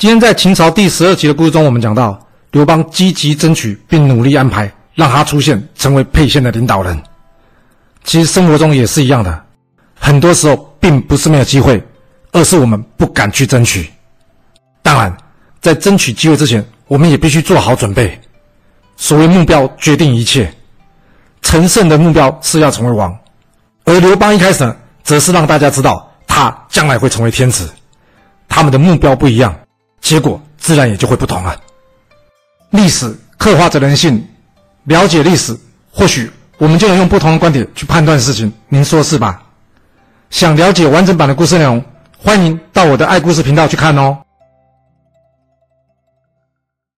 今天在秦朝第十二集的故事中，我们讲到刘邦积极争取并努力安排，让他出现成为沛县的领导人。其实生活中也是一样的，很多时候并不是没有机会，而是我们不敢去争取。当然，在争取机会之前，我们也必须做好准备。所谓目标决定一切，陈胜的目标是要成为王，而刘邦一开始呢，则是让大家知道他将来会成为天子。他们的目标不一样，结果自然也就会不同了。历史刻画着人性，了解历史，或许我们就能用不同的观点去判断事情。您说是吧？想了解完整版的故事内容，欢迎到我的爱故事频道去看哦。